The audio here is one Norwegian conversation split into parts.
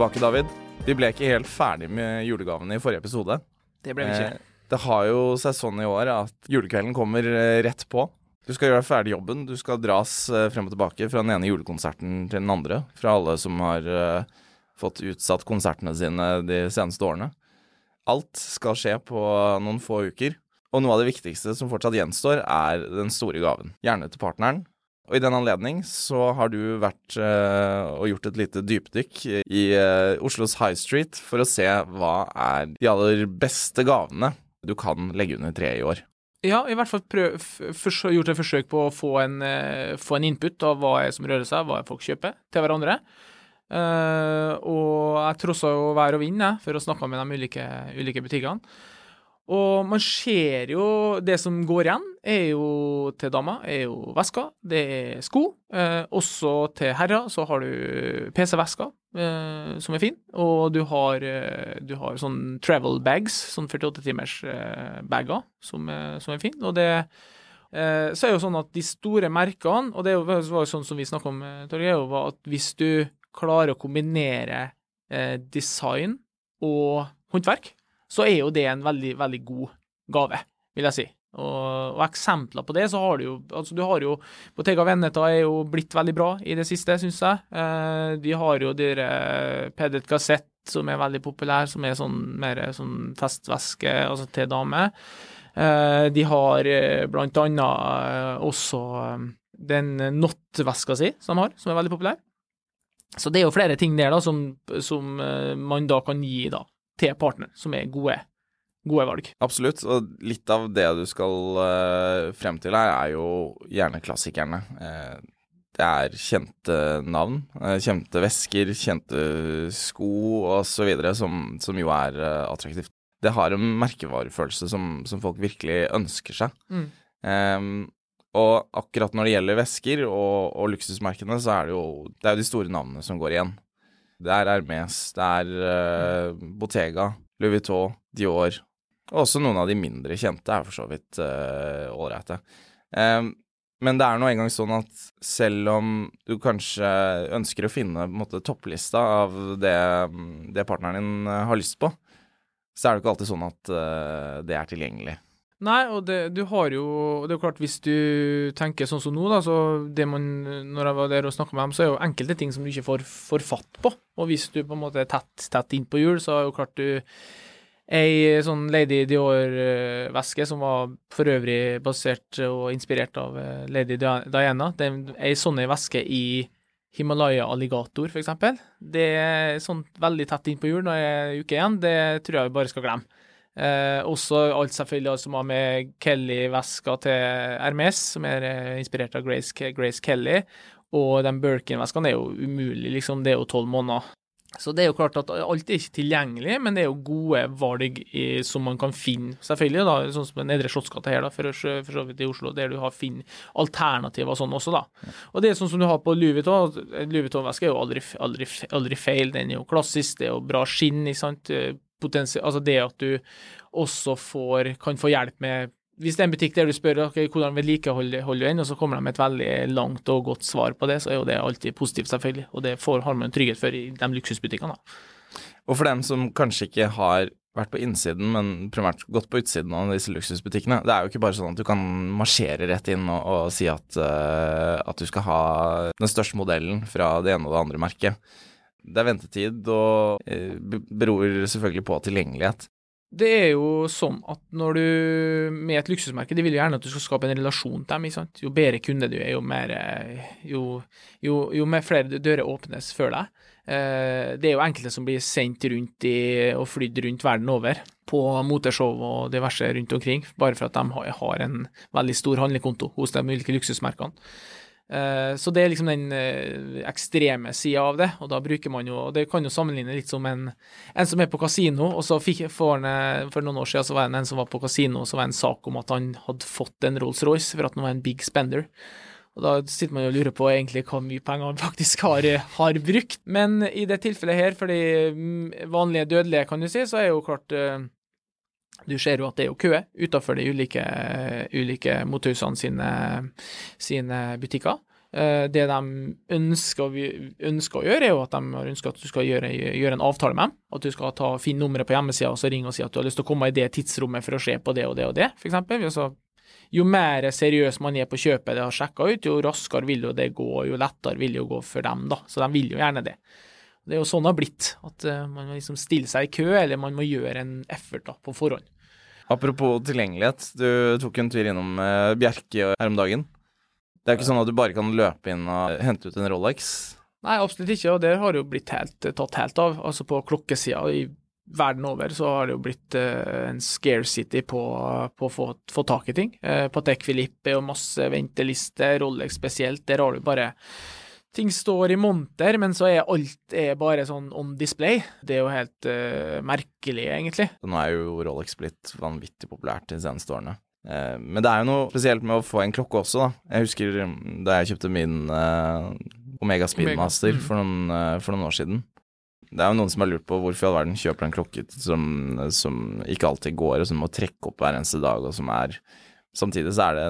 tilbake, David. Vi ble ikke helt ferdig med julegavene i forrige episode. Det ble vi ikke. Eh, det har jo seg sånn i år at julekvelden kommer eh, rett på. Du skal gjøre ferdig jobben. Du skal dras eh, frem og tilbake fra den ene julekonserten til den andre. Fra alle som har fått utsatt konsertene sine de seneste årene. Alt skal skje på noen få uker. Og noe av det viktigste som fortsatt gjenstår, er den store gaven. Gjerne til partneren, og i den anledning så har du vært uh, og gjort et lite dypdykk i uh, Oslos High Street for å se hva er de aller beste gavene du kan legge under treet i år. Ja, i hvert fall prøv, gjort et forsøk på å få en, uh, få en input av hva som rører seg, hva folk kjøper til hverandre. og jeg trossa jo vær og vind for å snakke med de ulike, ulike butikkene. Og man ser jo Det som går igjen, er jo til damer, er jo vesker, det er sko. Eh, også til herrer så har du PC-vesker, eh, som er fin. Og du har, eh, du har sånn travel bags, sånn 48-timers eh, som, som, er fin. Og det eh, så er jo sånn at de store merkene, og det var jo sånn som vi snakka om, eh, Torgeir, var at hvis du klarer å kombinere design og håndverk, så er jo det en veldig, veldig god gave, vil jeg si. Og, og, eksempler på det, så har du jo altså du har jo Bottega Veneta er jo blitt veldig bra i det siste, syns jeg. Eh, de har jo dere eh, Pedet Gassett, som er veldig populær, som er sånn mer sånn festvæske, altså til damer. Eh, de har eh, blant annet eh, også den Not-veska si, som de har, som er veldig populær. Så det er jo flere ting der da, som, som man da kan gi da, til partner, som er gode, gode valg. Absolutt, og litt av det du skal uh, frem til her, er jo gjerne klassikerne. Uh, det er kjente navn, uh, kjente vesker, kjente sko osv. Som, som jo er attraktivt. Det har en merkevarefølelse som, som folk virkelig ønsker seg. Mm. Um, og akkurat når det gjelder vesker og, og, luksusmerkene, så er det jo det er jo de store navnene som går igjen. Det er Hermes, det er uh, Bottega, Louis Vuitton, Dior. Og også noen av de mindre kjente er for så vidt ålreite. Uh, um, men det er nå engang sånn at selv om du kanskje ønsker å finne måte, topplista av det, det, partneren din har lyst på, så er det ikke alltid sånn at uh, det er tilgjengelig. Nei, og det, du har jo Det er jo klart, hvis du tenker sånn som nå, da, så det man Når jeg var der og snakka med dem, så er jo enkelte ting som du ikke får, får fatt på. Og hvis du på en måte er tett, tett innpå jul, så er jo klart du Ei sånn Lady Dior-veske som var for øvrig basert og inspirert av eh, Lady Diana. Det er Ei sånn veske i Himalaya alligator, eksempel. Det er sånn veldig tett innpå jul når det er uke igjen. Det tror jeg vi bare skal glemme. Eh, også alt selvfølgelig som har med Kelly-veska til Hermes, som er eh, inspirert av Grace, Grace Kelly. Og den Birkin-veskene er jo umulig, liksom. Det er jo tolv måneder. Så det er jo klart at alt er ikke tilgjengelig, men det er jo gode valg i, som man kan finne. Selvfølgelig, da, sånn som Nedre Slottsgata her, da, for, for, så vidt i Oslo, der du har finner alternativer sånn også, da. Og det er sånn som du har på Louis Vuitton. Louis Vuitton-veske er jo aldri, aldri, aldri, feil, den er jo klassisk, det er jo bra skinn, ikke sant altså det at du også får, kan få hjelp med Hvis det er en butikk der du spør okay, hvordan vedlikeholder du den, og så kommer de med et veldig langt og godt svar på det, så er jo det alltid positivt, selvfølgelig. Og det får, har man trygghet for i de luksusbutikkene. Og for dem som kanskje ikke har vært på innsiden, men primært gått på utsiden av disse luksusbutikkene. Det er jo ikke bare sånn at du kan marsjere rett inn og, og si at, uh, at, du skal ha den største modellen fra det ene og det andre merket. Det er ventetid, og eh, beror selvfølgelig på tilgjengelighet. Det er jo sånn at når du med et luksusmerke, de vil jo gjerne at du skal skape en relasjon til dem. ikke sant? Jo bedre kunde du er, jo mer jo, jo, jo mer flere dører åpnes før deg. Eh, det er jo enkelte som blir sendt rundt i, og flydd rundt verden over på moteshow og diverse rundt omkring, bare for at de har en veldig stor handlekonto hos de ulike luksusmerkene. Eh, så det er liksom den eh, ekstreme sida av det, og da bruker man jo og Det kan jo sammenligne litt som en, en som er på kasino, og så fikk for, en, for noen år siden så var det en som var på kasino, og så var det en sak om at han hadde fått en Rolls-Royce for at han var en big spender. Og da sitter man jo og lurer på egentlig hvor mye penger han faktisk har, har brukt. Men i det tilfellet her, for de mm, vanlige dødelige, kan du si, så er jo klart eh, du ser jo at det er jo kø utenfor de ulike, ulike mothusene sine, sine, butikker. Eh, det de ønsker, ønsker, å gjøre, er jo at de ønsker at du skal gjøre, gjøre, en avtale med dem. At du skal ta, finne nummeret på hjemmesida og så ringe og si at du har lyst til å komme i det tidsrommet for å se på det og det og det, f.eks. Altså, jo mer seriøs man er på kjøpet det har sjekka ut, jo raskere vil jo det gå, og jo lettere vil det jo gå for dem, da. Så de vil jo gjerne det. Det er jo sånn det har blitt, at uh, man må liksom stille seg i kø, eller man må gjøre en effort da, på forhånd. Apropos tilgjengelighet, du tok en tur innom uh, Bjerke her om dagen. Det er ikke sånn at du bare kan løpe inn og hente ut en Rolex? Nei, absolutt ikke, og det har jo blitt helt, tatt helt av. Altså på klokkesida i verden over så har det jo blitt en scarcity på, på å få, få, tak i ting. Patek Philippe og masse ventelister, Rolex spesielt, der har du bare Ting står i monter, men så er alt er bare sånn on display. Det er jo helt uh, merkelig, egentlig. Nå er jo Rolex blitt vanvittig populært de seneste årene. Uh, men det er jo noe spesielt med å få en klokke også, da. Jeg husker um, da jeg kjøpte min uh, Omega Speedmaster Omega. Mm. For, noen, for, noen, år siden. Det er jo noen som har lurt på hvorfor i all verden kjøper en klokke som, som, ikke alltid går, og som må trekke opp hver eneste dag, og som er Samtidig så er det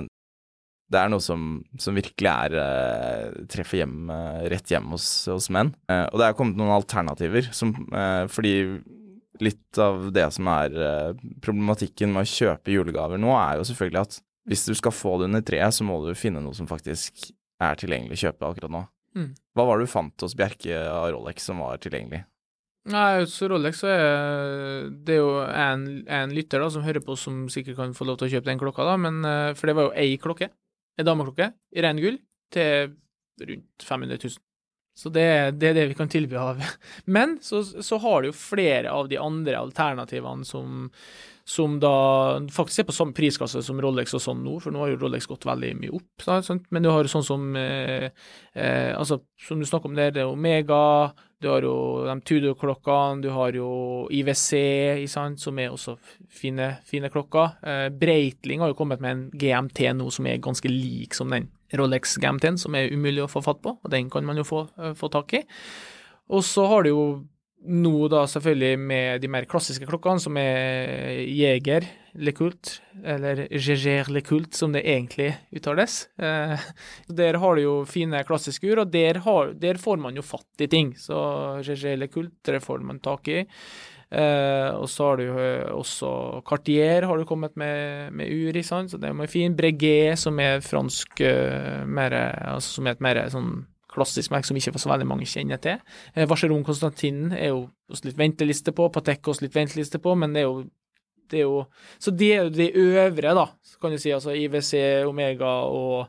det er noe som, som virkelig er uh, treffer hjem, rett hjem hos, hos menn. og det er kommet noen alternativer, som, fordi litt av det som er problematikken med å kjøpe julegaver nå, er jo selvfølgelig at hvis du skal få det under treet, så må du finne noe som faktisk er tilgjengelig å kjøpe akkurat nå. Mm. Hva var det du fant hos Bjerke av Rolex som var tilgjengelig? Nei, hos Rolex så er det jo en, en lytter da, som hører på, som sikkert kan få lov til å kjøpe den klokka, da, men for det var jo ei klokke, ei dameklokke, i ren gull, til rundt 500 000. Så det, det, er det vi kan tilby av. Men så, så, har du jo flere av de andre alternativene som, som da faktisk er på samme prisklasse som Rolex og sånn nå, for nå har jo Rolex gått veldig mye opp. Sant? Men du har sånn som eh, eh, altså, som du snakker om der, det er Omega, du har jo de Tudor-klokkene, du har jo IWC, som er også fine, fine klokker. Eh, Breitling har jo kommet med en GMT nå som er ganske lik som den Rolex GMT-en, som er umulig å få fatt på, og den kan man jo få, uh, få tak i. Og så har du jo nå da selvfølgelig med de mer klassiske klokkene, som er Jeger LeCoult, eller Jeger LeCoult, som det egentlig uttales. Eh, der har du jo fine klassiske ur, og der, har, der, får man jo fatt i ting. Så Jeger LeCoult, det får man tak i. Eh, og så har du jo også Cartier har du kommet med, med ur i, sant? så det er fin. Breguet, som er fransk uh, mer, altså, som er et mer sånn klassisk merke som ikke så veldig mange kjenner til. Eh, Vacheron Constantin er jo også litt venteliste på, Patek også litt venteliste på, men det er jo det er jo, så det er jo de øvre, da, kan du si. Altså IWC, Omega og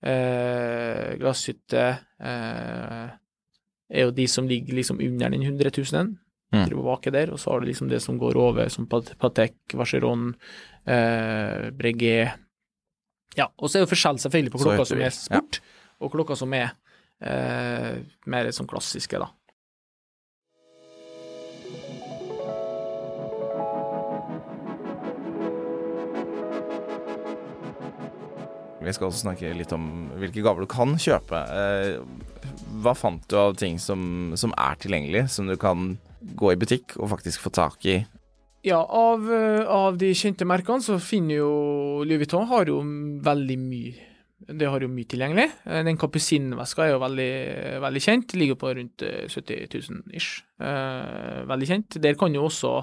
eh, Glasshytte eh, er jo de som ligger liksom under den 100 000 mm. der, og så har du liksom det som går over, som Patek, Vacheron, eh, Breguet Ja, og så er det forskjell selvfølgelig på klokka som er sport, ja. og klokka som er eh, mer sånn klassiske, da. Vi skal også snakke litt om hvilke gaver du kan kjøpe. Eh, hva fant du av ting som, som er tilgjengelig, som du kan gå i butikk og faktisk få tak i? Ja, av, eh, av de kjente merkene så finner jo Louis Vuitton har jo veldig mye det har jo mye tilgjengelig. Eh, den Capucin-veska er jo veldig, veldig kjent. Ligger på rundt 70 000 ish. Eh, veldig kjent. Der kan jo også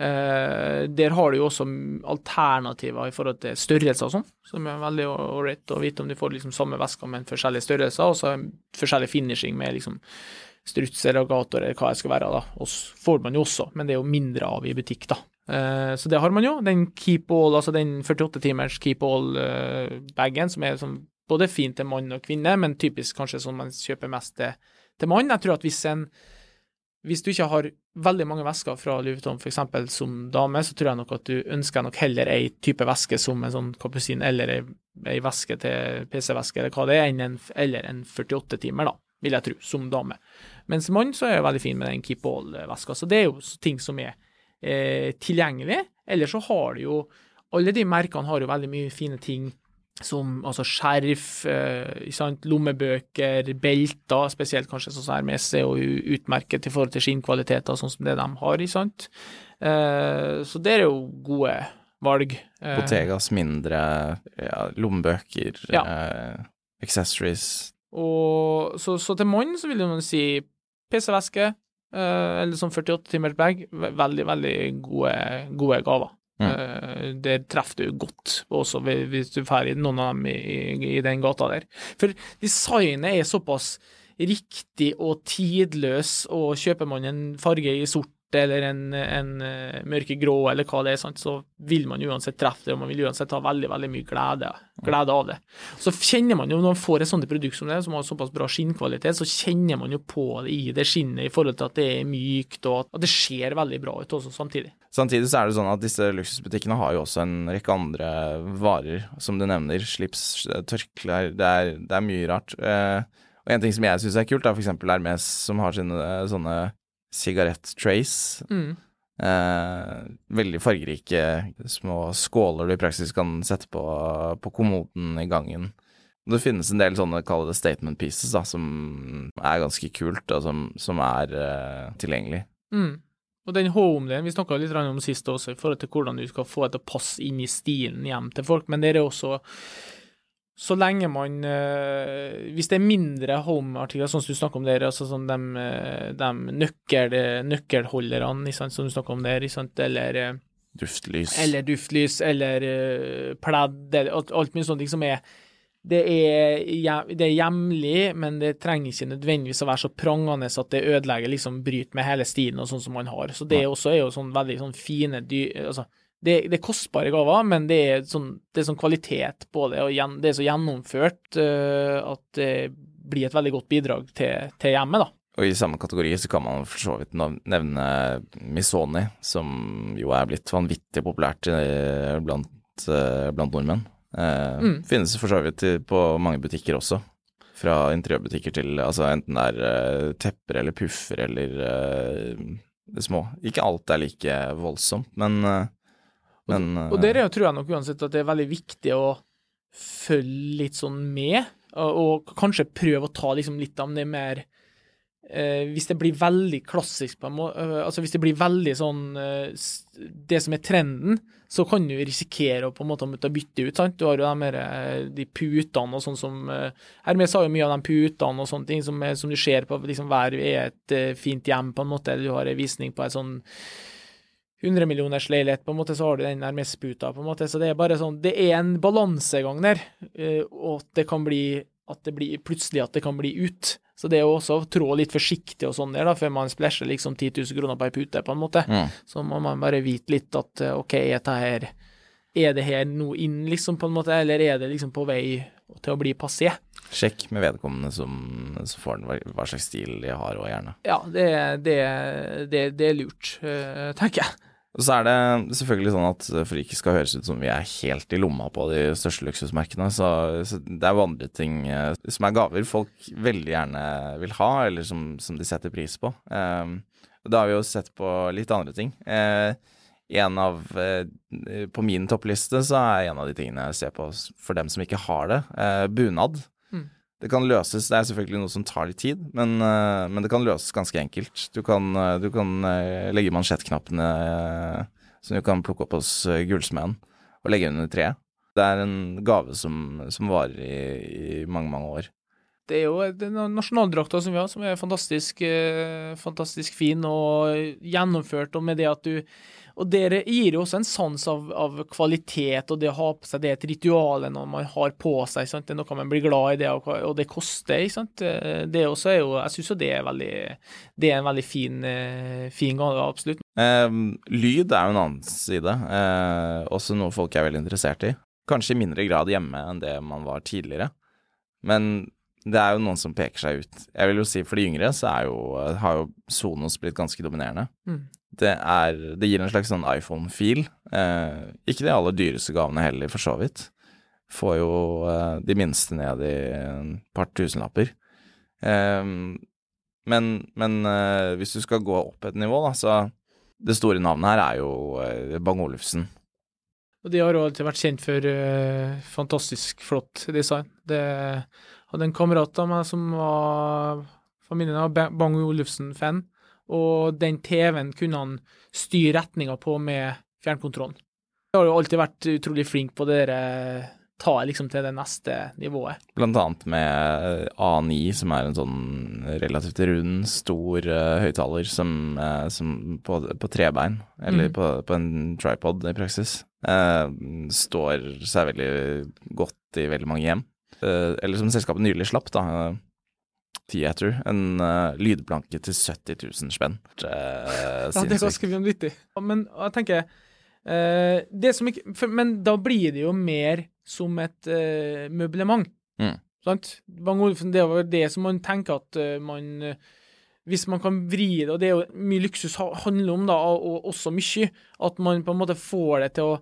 Der har du jo også alternativer i forhold til størrelser og sånn, som er veldig ålreit å vite om du får liksom samme veska, men forskjellige størrelser, og så forskjellig finishing med liksom struts eller agator eller hva det skal være. da, og får man jo også, men det er jo mindre av i butikk, da. Uh, så det har man jo. Den Keep All, altså den 48 timers Keep All-bagen, uh, som er som både fin til mann og kvinne, men typisk kanskje sånn man kjøper mest til, til mann. Jeg tror at hvis en hvis du ikke har veldig mange vesker fra Louis Vuitton, f.eks. som dame, så tror jeg nok at du ønsker nok heller ei type veske som en sånn kapusin, eller ei, ei veske til PC-veske, eller hva det er, en, eller en 48 timer, da vil jeg tro, som dame. Mens mann så er jeg veldig fin med den Keep All-veska. Så det er jo ting som er eh, tilgjengelig. Eller så har du jo Alle de merkene har jo veldig mye fine ting som altså skjerf, eh, lommebøker, belter, spesielt kanskje sånn som Hermes er jo utmerket i forhold til skinnkvaliteter, sånn som det de har, ikke sant. Eh, så det er jo gode valg. Eh, Botegas mindre, ja, lommebøker, ja. Eh, accessories Og så, så til mann så vil man si PC-veske, eller sånn 48 timers bag. Veldig, veldig gode, gode gaver. Mm. Eh, der treffer du godt, også hvis du drar i noen av dem i, i, i den gata der. For designet er såpass riktig og tidløs, og kjøper man en farge i sort eller en, en eh, mørkegrå eller hva det er, sant, så vil man uansett treffe det, og man vil uansett ha veldig veldig mye glede, glede av det. Så kjenner man jo, når man får et sånt produkt som det, som har såpass bra skinnkvalitet, så kjenner man jo på det i det skinnet i forhold til at det er mykt, og at det ser veldig bra ut også samtidig. Samtidig så er det sånn at disse luksusbutikkene har jo også en rekke andre varer, som du nevner. Slips, tørklær, det er, det er mye rart. Eh, og en ting som jeg syns er kult, er f.eks. Hermes, som har sine eh, sånne sigarett-trays. Mm. Eh, veldig fargerike små skåler du i praksis kan sette på, på kommoden i gangen. Det finnes en del sånne, kall det statement pieces, da, som er ganske kult, og som, som er eh, tilgjengelig. Mm. Og den home-delen, vi snakka litt om sist også, i forhold til hvordan du skal få det til å passe inn i stilen hjem til folk, men det er også så lenge man eh, Hvis det er mindre home-artikler, sånn som du snakker om der, altså sånn de, eh, de nøkkel, nøkkelholderne sant, som du snakker om der, sant, eller, eh, Duftlys. eller duftlys, eller eh, pledd, eller alt, alt mye sånne ting som er det er, det er hjemlig, men det trenger ikke nødvendigvis å være så prangende at det ødelegger, liksom bryter med hele stilen og sånn som man har. Så det Ja. også er jo sånn veldig sånn fine dy... Altså, det, det er kostbare gaver, men det er sånn, det er sånn kvalitet på det, og gjen, det er så gjennomført uh, at det blir et veldig godt bidrag til, til hjemmet, da. Og i samme kategori så kan man for så vidt nevne Missoni, som jo er blitt vanvittig populært eh, blant, eh, blant nordmenn. Uh, Mm. Finnes for så vidt på mange butikker også. Fra interiørbutikker til altså enten det er uh, tepper eller puffer eller uh, det små. Ikke alt er like voldsomt, men, eh, men Og der er jo, tror jeg nok uansett at det er veldig viktig å følge litt sånn med, og, og kanskje prøve å ta liksom litt av det mer eh, Hvis det blir veldig klassisk, på en måte, altså hvis det blir veldig sånn eh, Det som er trenden, så kan du risikere å på en måte måtte bytte ut, sant. Du har jo de, mer, eh, de putene og sånn som eh, Hermes har jo mye av de putene og sånne ting som, som du ser på liksom hver er et eh, fint hjem, på en måte, du har en visning på et sånn 100-millioners leilighet, på en måte, så har du den nærmest sputa, på en måte. Så det er bare sånn Det er en balansegang der, eh, og at det kan bli at det blir plutselig at det kan bli ut. Så det er jo også å trå litt forsiktig og sånn der, da, før man splæsjer liksom 10 000 kroner på ei pute, på en måte. mm. Så må man bare vite litt at eh, OK, er det her Er det her noe inn, liksom, på en måte, eller er det liksom på vei til å bli passé? Sjekk med vedkommende som, som får den, hva, hva slags stil de har, og gjerne. Ja, det, det, det, det er lurt, eh, tenker jeg. Og så er det selvfølgelig sånn at for det ikke skal høres ut som vi er helt i lomma på de største luksusmerkene, så, så det er jo andre ting eh, som er gaver folk veldig gjerne vil ha, eller som, som de setter pris på. Eh, da har vi jo sett på litt andre ting. Eh, en av, eh, på min toppliste så er en av de tingene jeg ser på for dem som ikke har det, eh, bunad. Det kan løses, det er selvfølgelig noe som tar litt tid, men, eh, men det kan løses ganske enkelt. Du kan, eh, du kan eh, legge mansjettknappene som du kan plukke opp hos gullsmeden, og legge under treet. Det er en gave som, som varer i, i mange, mange år. Det er jo nasjonaldrakta som vi har, som er fantastisk, fantastisk fin og gjennomført, og med det at du Og det gir jo også en sans av, av kvalitet, og det å ha på seg det er et ritual når man har på seg, sant? det er noe man blir glad i, det, og, og det koster, ikke sant. Eh, Det også er jo Jeg syns jo det er veldig Det er en veldig fin, eh, fin gave, absolutt. Eh, lyd er jo en annen side, eh, også noe folk er veldig interessert i. Kanskje i mindre grad hjemme enn det man var tidligere, men det er jo noen som peker seg ut. Jeg vil jo si for de yngre så er jo, har jo Sonos blitt ganske dominerende. Mm. Det, er, det gir en slags sånn iPhone-fil. Eh, ikke de aller dyreste gavene heller, for så vidt. Får jo eh, de minste ned i en par tusenlapper. Eh, men men eh, hvis du skal gå opp et nivå, da, så Det store navnet her er jo eh, Bang Olufsen. Og de har jo alltid vært kjent for eh, fantastisk flott design. Det hadde en kamerat av meg som var Familien av Ba- Bang Olufsen-fan, og den TV-en kunne han styre retninga på med fjernkontrollen. Jeg har jo alltid vært utrolig flink på det der, ta liksom til det neste nivået. Blant annet med A9, som er en sånn relativt rund, stor uh, høyttaler som, uh, som på, på, trebein, eller mm. på, på, en tripod i praksis, uh, står seg veldig godt i veldig mange hjem. eller som selskapet nylig slapp, da. Theater, en lydplanke til 70 000 spenn. ja, det er ganske vanvittig. Men jeg tenker Uh, det som ikke, for, men da blir det jo mer som et uh, møblement. Mm. Sant? Det var det som man tenker at uh, man Hvis man kan vri det, og det er jo mye luksus handler om, da, og også mye, at man på en måte får det til å,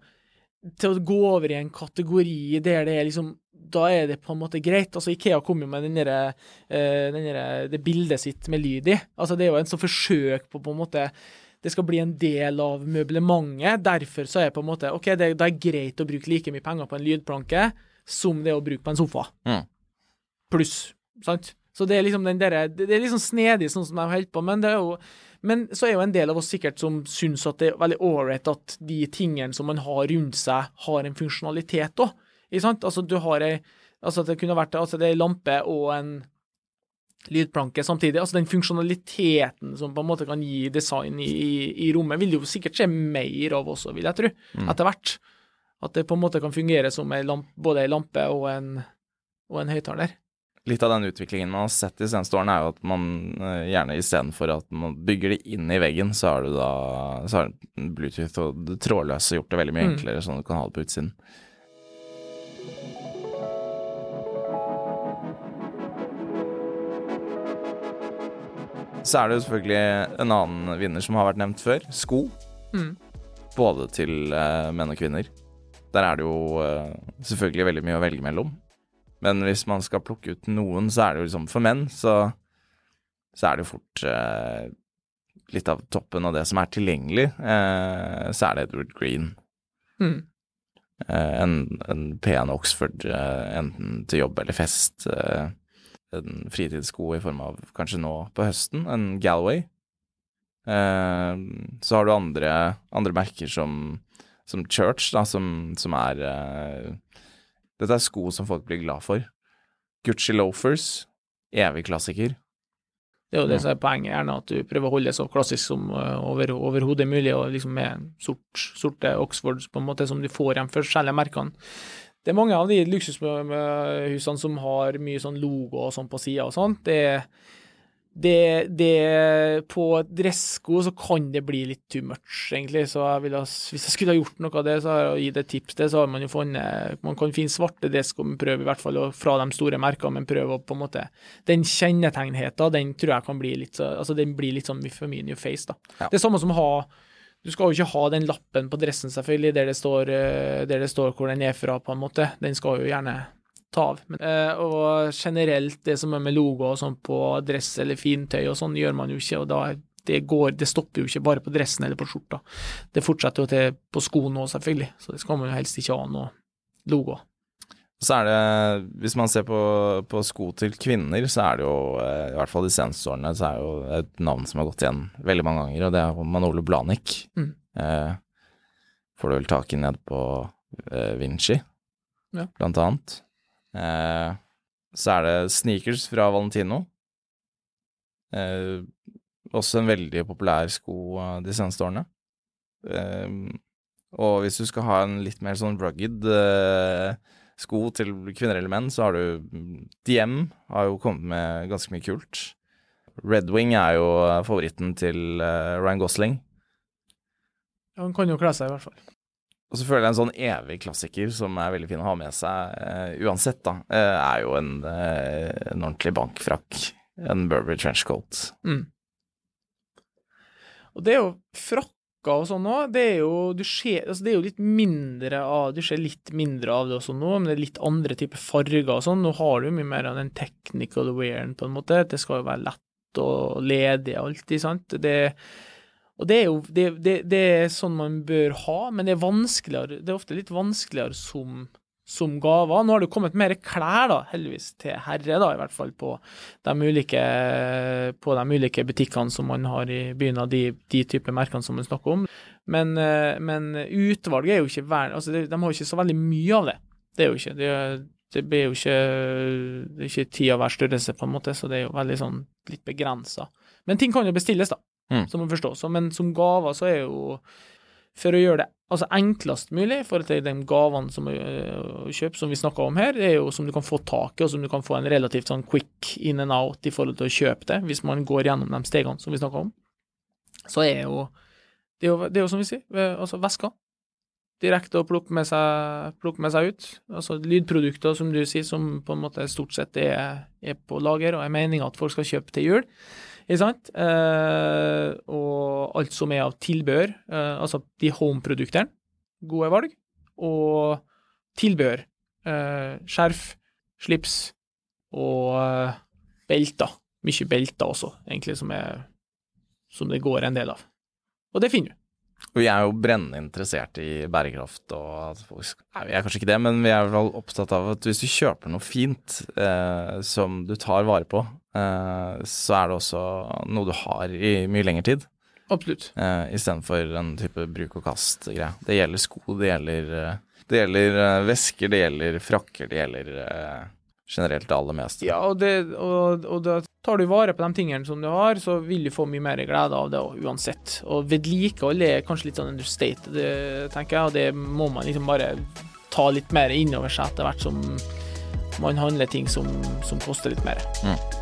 til å gå over i en kategori der det er liksom da er det på en måte greit. Altså, Ikea kom jo med den der, den der, det bildet sitt med lyd i. Altså, det er jo en sånn forsøk på på en måte det skal bli en del av møblementet. Derfor så er det på en måte OK, det, det er greit å bruke like mye penger på en lydplanke som det er å bruke på en sofa. Mm. Pluss, sant? Så det er liksom den der, det er liksom snedig sånn som de holder på, men det er jo men så er jo en del av oss sikkert som syns at det er veldig ålreit at de tingene som man har rundt seg, har en funksjonalitet òg. Altså, du har ei Altså, det kunne vært altså, det er ei lampe og en lydplanke samtidig. Altså den funksjonaliteten som på en måte kan gi design i, i, rommet, vil det jo sikkert skje mer av også, vil jeg tro, mm. etter hvert. At det på en måte kan fungere som lamp, både ei lampe og en, og en høyttaler. Litt av den utviklingen man har sett de seneste årene, er jo at man uh, gjerne istedenfor at man bygger det inn i veggen, så har du da så har Bluetooth og det trådløse gjort det veldig mye mm. enklere, sånn at du kan ha det på utsiden. Så er det jo selvfølgelig en annen vinner som har vært nevnt før. Sko. Mm. Både til uh, menn og kvinner. Der er det jo uh, selvfølgelig veldig mye å velge mellom. Men hvis man skal plukke ut noen, så er det jo liksom For menn så, så er det jo fort eh, litt av toppen av det som er tilgjengelig. så er det Edward Green. Mm. En, en, pen Oxford, enten til jobb eller fest. Uh, en fritidssko i form av kanskje nå på høsten, en Galway. Eh, så har du andre, andre merker som, som, Church, da, som, som er eh, Dette er sko som folk blir glad for. Gucci loafers, evig klassiker. Det er jo det som er poenget, gjerne at du prøver å holde det så klassisk som over, overhodet mulig, og liksom med sort, sorte Oxfords på en måte som du får igjen forskjellige merkene. Det er mange av de luksushusene som har mye sånn logo og sånn på sida og sånt. Det, det, det, På dressko så kan det bli litt too much, egentlig. Så jeg ville, hvis jeg skulle ha gjort noe av det, så har jeg gitt et tips til, så har man jo funnet Man kan finne svarte dressko, men prøv i hvert fall fra de store merkene, men prøv å på en måte Den kjennetegnheten, den tror jeg kan bli litt så Altså, den blir litt sånn for mye new face, da. Ja. Det er samme som å ha du skal jo ikke ha den lappen på dressen, selvfølgelig, der det står, eh, der det står hvor den er fra, på en måte. Den skal jo gjerne ta av. Men, uh, og generelt, det som er med logo og sånn på dress eller fintøy og sånn, gjør man jo ikke, og da det, går, det stopper jo ikke bare på dressen eller på skjorta. Det fortsetter jo til på skoene òg, selvfølgelig, så det skal man jo helst ikke ha noe logo. Så er det, hvis man ser på, på, sko til kvinner, så er det jo, eh, i hvert fall de seneste årene, så er det jo et navn som har gått igjen veldig mange ganger, og det er Manolo Blanik. Mm. Eh, får du vel tak i ned på eh, Vinci, ja. blant annet. Eh, så er det sneakers fra Valentino. Eh, også en veldig populær sko eh, de seneste årene. og hvis du skal ha en litt mer sånn rugged sko til kvinner eller menn, så har du DM har jo kommet med ganske mye kult. Red Wing er jo favoritten til Ryan Gosling. Ja, han kan jo kle seg, i hvert fall. Og så føler jeg en sånn evig klassiker som er veldig fin å ha med seg uh, uansett, da, uh, er jo en, en, ordentlig bankfrakk. En Burberry trenchcoat. Mm. Og det er jo frakker og sånn òg, det er jo altså det er jo litt mindre av Du ser litt mindre av det også nå, men det er litt andre typer farger og sånn. Nå har du mye mer av den technical wearen, på en måte. Det skal jo være lett og ledig alltid, sant. Det, og det er jo det, det, det, er sånn man bør ha, men det er vanskeligere Det er ofte litt vanskeligere som som gaver. Nå har det kommet mer klær, da, heldigvis, til herre, da, i hvert fall på de ulike, på de ulike butikkene som man har i byen, av de, de typer merkene som man snakker om. Men, eh, men utvalget er jo ikke verd... Altså, de, de har jo ikke så veldig mye av det. Det er jo ikke det, det blir jo ikke Det er ikke tid av hver størrelse, på en måte, så det er jo veldig sånn litt begrensa. Men ting kan jo bestilles, da, Mm. som man forstår. Så, men som gaver så er jo For å gjøre det altså enklest mulig forhold til de gavene som øh, kjøp, som vi snakka om her, det er jo som du kan få tak i, og som du kan få en relativt sånn quick in and out i forhold til å kjøpe det, hvis man går gjennom de stegene som vi snakka om. Så er jo det er jo, det er jo som vi sier, eh, altså vesker. Direkte å plukke med, seg, plukke med seg ut. Altså lydprodukter, som du sier, som på en måte stort sett er, er på lager, og er meninga at folk skal kjøpe til jul. Ikke sant? Eh, og alt som er av tilbehør, eh, altså de home-produktene, gode valg. Og tilbehør, eh, skjerf, slips og eh, belter. Mye belter også, egentlig, som, er, som det går en del av. Og det finner du. Vi er jo brennende interessert i bærekraft og Nei, vi er kanskje ikke det, men vi er vel opptatt av at hvis du kjøper noe fint eh, som du tar vare på, så er det også noe du har i mye lengre tid, Absolutt. Uh, istedenfor en type bruk og kast-greie. Det gjelder sko, det gjelder, eh, det gjelder eh, vesker, det gjelder frakker, det gjelder eh, generelt det aller meste. Ja, og, det, og, og da tar du vare på de tingene som du har, så vil du få mye mer glede av det uansett. Og vedlikehold er kanskje litt sånn understated, tenker jeg, og det må man liksom bare ta litt mer innover seg etter hvert som man handler ting som, som koster litt mer. Mm.